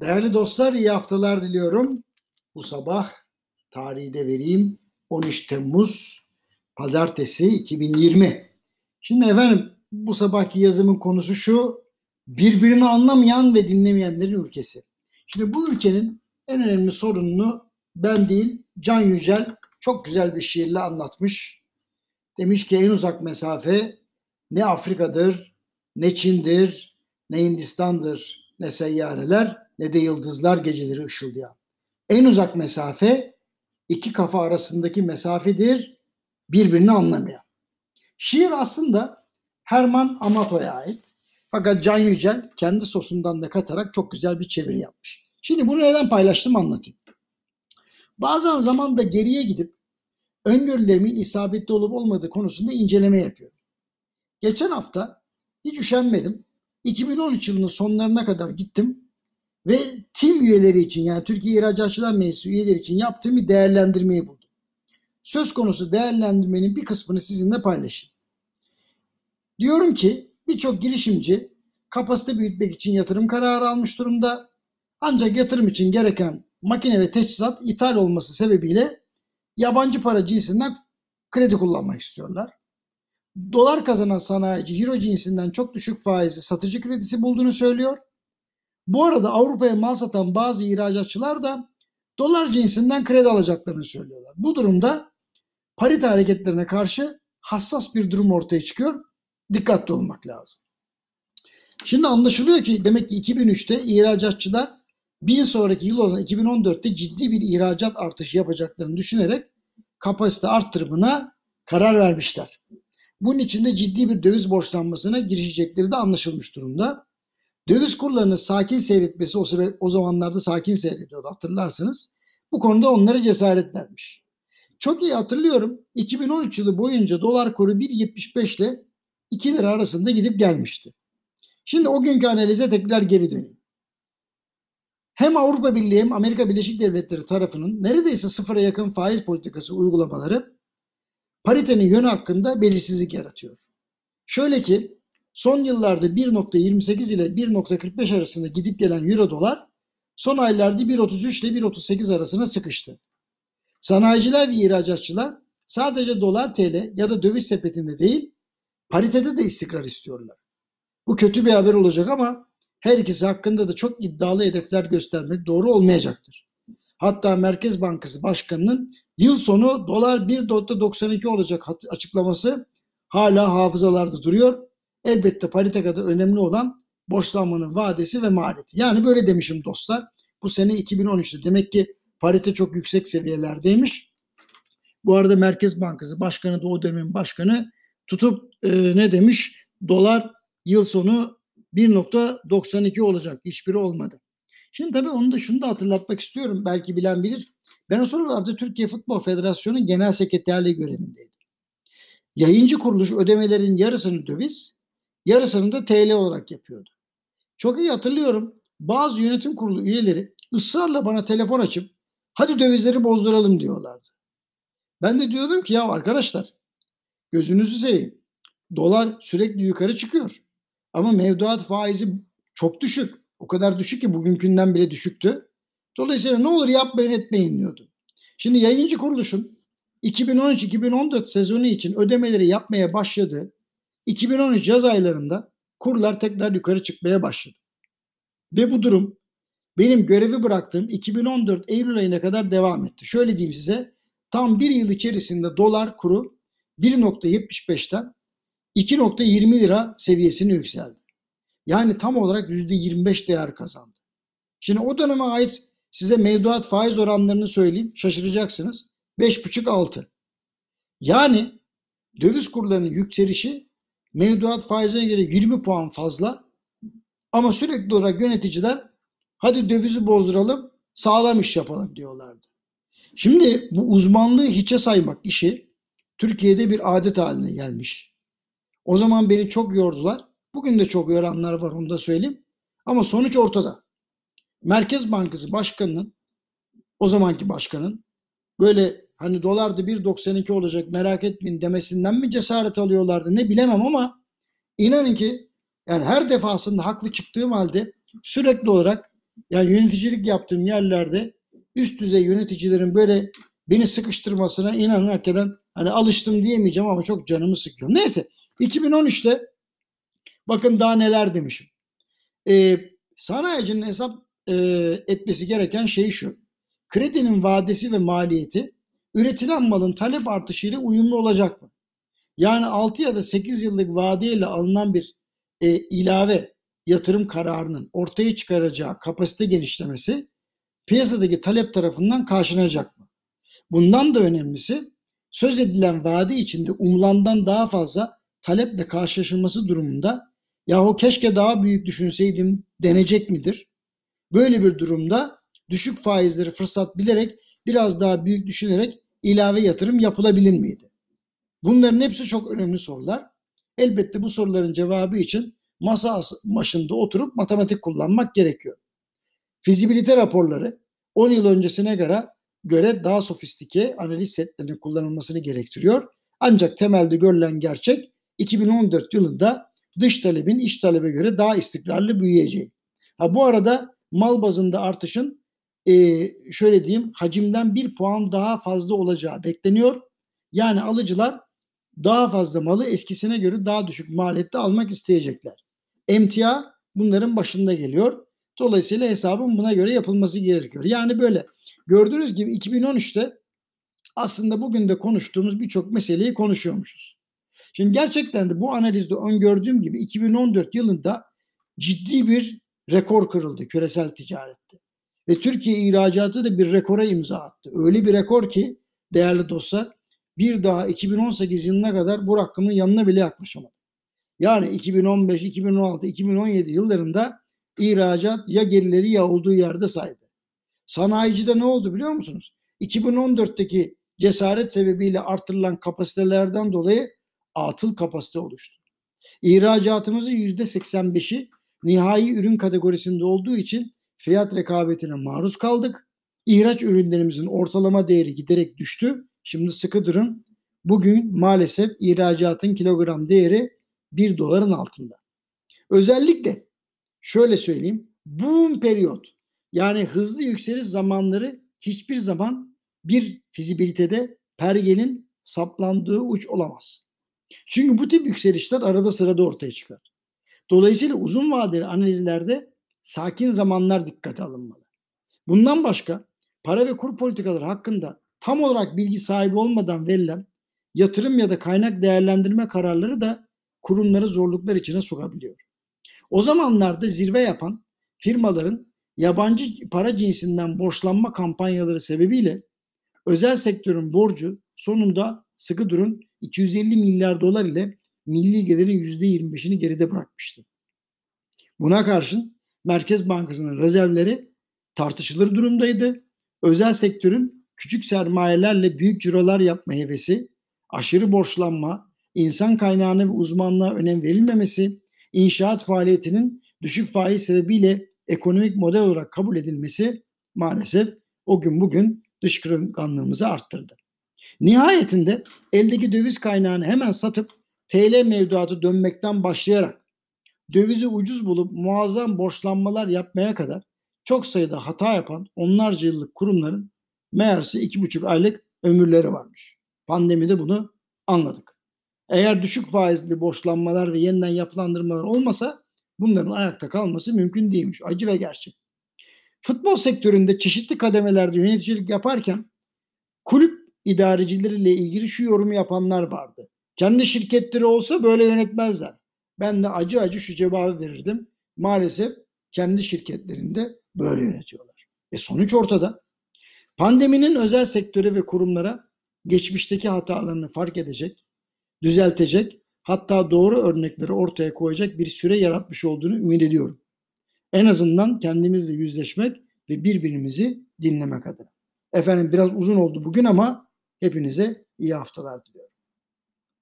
Değerli dostlar iyi haftalar diliyorum. Bu sabah tarihi de vereyim. 13 Temmuz Pazartesi 2020. Şimdi efendim bu sabahki yazımın konusu şu. Birbirini anlamayan ve dinlemeyenlerin ülkesi. Şimdi bu ülkenin en önemli sorununu ben değil Can Yücel çok güzel bir şiirle anlatmış. Demiş ki en uzak mesafe ne Afrika'dır, ne Çin'dir, ne Hindistan'dır, ne seyyareler ne de yıldızlar geceleri ışıldayan. En uzak mesafe iki kafa arasındaki mesafedir birbirini anlamayan. Şiir aslında Herman Amato'ya ait. Fakat Can Yücel kendi sosundan da katarak çok güzel bir çeviri yapmış. Şimdi bunu neden paylaştım anlatayım. Bazen zamanda geriye gidip öngörülerimin isabetli olup olmadığı konusunda inceleme yapıyorum. Geçen hafta hiç üşenmedim. 2013 yılının sonlarına kadar gittim ve tim üyeleri için yani Türkiye İhracatçılar Meclisi üyeleri için yaptığım bir değerlendirmeyi buldum. Söz konusu değerlendirmenin bir kısmını sizinle paylaşayım. Diyorum ki birçok girişimci kapasite büyütmek için yatırım kararı almış durumda. Ancak yatırım için gereken makine ve teçhizat ithal olması sebebiyle yabancı para cinsinden kredi kullanmak istiyorlar. Dolar kazanan sanayici Euro cinsinden çok düşük faizli satıcı kredisi bulduğunu söylüyor. Bu arada Avrupa'ya mal satan bazı ihracatçılar da dolar cinsinden kredi alacaklarını söylüyorlar. Bu durumda parite hareketlerine karşı hassas bir durum ortaya çıkıyor. Dikkatli olmak lazım. Şimdi anlaşılıyor ki demek ki 2003'te ihracatçılar bir sonraki yıl olan 2014'te ciddi bir ihracat artışı yapacaklarını düşünerek kapasite arttırımına karar vermişler. Bunun için de ciddi bir döviz borçlanmasına girişecekleri de anlaşılmış durumda. Döviz kurlarının sakin seyretmesi o, sebep, o zamanlarda sakin seyrediyordu hatırlarsınız. Bu konuda onlara cesaret vermiş. Çok iyi hatırlıyorum 2013 yılı boyunca dolar kuru 1.75 ile 2 lira arasında gidip gelmişti. Şimdi o günkü analize tekrar geri döneyim. Hem Avrupa Birliği hem Amerika Birleşik Devletleri tarafının neredeyse sıfıra yakın faiz politikası uygulamaları paritenin yönü hakkında belirsizlik yaratıyor. Şöyle ki son yıllarda 1.28 ile 1.45 arasında gidip gelen euro dolar son aylarda 1.33 ile 1.38 arasına sıkıştı. Sanayiciler ve ihracatçılar sadece dolar TL ya da döviz sepetinde değil paritede de istikrar istiyorlar. Bu kötü bir haber olacak ama her ikisi hakkında da çok iddialı hedefler göstermek doğru olmayacaktır. Hatta Merkez Bankası Başkanı'nın yıl sonu dolar 1.92 olacak açıklaması hala hafızalarda duruyor. Elbette parite kadar önemli olan borçlanmanın vadesi ve maliyeti. Yani böyle demişim dostlar. Bu sene 2013'te demek ki parite çok yüksek seviyelerdeymiş. Bu arada Merkez Bankası Başkanı da o dönemin başkanı tutup e, ne demiş? Dolar yıl sonu 1.92 olacak. Hiçbiri olmadı. Şimdi tabii onu da şunu da hatırlatmak istiyorum. Belki bilen bilir. Ben o sıralarda Türkiye Futbol Federasyonu Genel Sekreterliği görevindeydim. Yayıncı kuruluş ödemelerin yarısını döviz, yarısını da TL olarak yapıyordu. Çok iyi hatırlıyorum. Bazı yönetim kurulu üyeleri ısrarla bana telefon açıp hadi dövizleri bozduralım diyorlardı. Ben de diyordum ki ya arkadaşlar gözünüzü seveyim. Dolar sürekli yukarı çıkıyor. Ama mevduat faizi çok düşük. O kadar düşük ki bugünkünden bile düşüktü. Dolayısıyla ne olur yapmayın etmeyin diyordu. Şimdi yayıncı kuruluşun 2013-2014 sezonu için ödemeleri yapmaya başladı. 2013 yaz aylarında kurlar tekrar yukarı çıkmaya başladı. Ve bu durum benim görevi bıraktığım 2014 Eylül ayına kadar devam etti. Şöyle diyeyim size tam bir yıl içerisinde dolar kuru 1.75'ten 2.20 lira seviyesine yükseldi. Yani tam olarak %25 değer kazandı. Şimdi o döneme ait size mevduat faiz oranlarını söyleyeyim. Şaşıracaksınız. 5,5-6. Yani döviz kurlarının yükselişi mevduat faizine göre 20 puan fazla ama sürekli olarak yöneticiler hadi dövizi bozduralım sağlam iş yapalım diyorlardı. Şimdi bu uzmanlığı hiçe saymak işi Türkiye'de bir adet haline gelmiş. O zaman beni çok yordular. Bugün de çok yoranlar var onu da söyleyeyim. Ama sonuç ortada. Merkez Bankası Başkanı'nın o zamanki başkanın böyle hani dolar da 1.92 olacak merak etmeyin demesinden mi cesaret alıyorlardı ne bilemem ama inanın ki yani her defasında haklı çıktığım halde sürekli olarak Yani yöneticilik yaptığım yerlerde üst düzey yöneticilerin böyle beni sıkıştırmasına inanın hakikaten hani alıştım diyemeyeceğim ama çok canımı sıkıyor. Neyse 2013'te bakın daha neler demişim. Ee, sanayicinin hesap e, etmesi gereken şey şu. Kredinin vadesi ve maliyeti üretilen malın talep artışıyla uyumlu olacak mı? Yani 6 ya da 8 yıllık vadeyle alınan bir e, ilave yatırım kararının ortaya çıkaracağı kapasite genişlemesi piyasadaki talep tarafından karşılanacak mı? Bundan da önemlisi söz edilen vade içinde umulandan daha fazla taleple karşılaşılması durumunda yahu keşke daha büyük düşünseydim denecek midir? Böyle bir durumda düşük faizleri fırsat bilerek biraz daha büyük düşünerek ilave yatırım yapılabilir miydi? Bunların hepsi çok önemli sorular. Elbette bu soruların cevabı için masa başında oturup matematik kullanmak gerekiyor. Fizibilite raporları 10 yıl öncesine göre göre daha sofistike analiz setlerinin kullanılmasını gerektiriyor. Ancak temelde görülen gerçek 2014 yılında dış talebin iç talebe göre daha istikrarlı büyüyeceği. Ha bu arada mal bazında artışın e, şöyle diyeyim hacimden bir puan daha fazla olacağı bekleniyor. Yani alıcılar daha fazla malı eskisine göre daha düşük maliyette almak isteyecekler. Emtia bunların başında geliyor. Dolayısıyla hesabın buna göre yapılması gerekiyor. Yani böyle gördüğünüz gibi 2013'te aslında bugün de konuştuğumuz birçok meseleyi konuşuyormuşuz. Şimdi gerçekten de bu analizde öngördüğüm gibi 2014 yılında ciddi bir rekor kırıldı küresel ticarette. Ve Türkiye ihracatı da bir rekora imza attı. Öyle bir rekor ki değerli dostlar bir daha 2018 yılına kadar bu rakamın yanına bile yaklaşamadı. Yani 2015, 2016, 2017 yıllarında ihracat ya gerileri ya olduğu yerde saydı. Sanayicide ne oldu biliyor musunuz? 2014'teki cesaret sebebiyle artırılan kapasitelerden dolayı atıl kapasite oluştu. İhracatımızın %85'i nihai ürün kategorisinde olduğu için fiyat rekabetine maruz kaldık. İhraç ürünlerimizin ortalama değeri giderek düştü Şimdi sıkı durun. Bugün maalesef ihracatın kilogram değeri 1 doların altında. Özellikle şöyle söyleyeyim. Boom periyot yani hızlı yükseliş zamanları hiçbir zaman bir fizibilitede pergenin saplandığı uç olamaz. Çünkü bu tip yükselişler arada sırada ortaya çıkar. Dolayısıyla uzun vadeli analizlerde sakin zamanlar dikkate alınmalı. Bundan başka para ve kur politikaları hakkında tam olarak bilgi sahibi olmadan verilen yatırım ya da kaynak değerlendirme kararları da kurumları zorluklar içine sokabiliyor. O zamanlarda zirve yapan firmaların yabancı para cinsinden borçlanma kampanyaları sebebiyle özel sektörün borcu sonunda sıkı durun 250 milyar dolar ile milli gelirin %25'ini geride bırakmıştı. Buna karşın Merkez Bankası'nın rezervleri tartışılır durumdaydı. Özel sektörün küçük sermayelerle büyük cirolar yapma hevesi, aşırı borçlanma, insan kaynağına ve uzmanlığa önem verilmemesi, inşaat faaliyetinin düşük faiz sebebiyle ekonomik model olarak kabul edilmesi maalesef o gün bugün dış kırılganlığımızı arttırdı. Nihayetinde eldeki döviz kaynağını hemen satıp TL mevduatı dönmekten başlayarak dövizi ucuz bulup muazzam borçlanmalar yapmaya kadar çok sayıda hata yapan onlarca yıllık kurumların Meğerse iki buçuk aylık ömürleri varmış. Pandemide bunu anladık. Eğer düşük faizli borçlanmalar ve yeniden yapılandırmalar olmasa bunların ayakta kalması mümkün değilmiş. Acı ve gerçek. Futbol sektöründe çeşitli kademelerde yöneticilik yaparken kulüp idarecileriyle ilgili şu yorumu yapanlar vardı. Kendi şirketleri olsa böyle yönetmezler. Ben de acı acı şu cevabı verirdim. Maalesef kendi şirketlerinde böyle yönetiyorlar. E sonuç ortada. Pandeminin özel sektöre ve kurumlara geçmişteki hatalarını fark edecek, düzeltecek, hatta doğru örnekleri ortaya koyacak bir süre yaratmış olduğunu ümit ediyorum. En azından kendimizle yüzleşmek ve birbirimizi dinlemek adına. Efendim biraz uzun oldu bugün ama hepinize iyi haftalar diliyorum.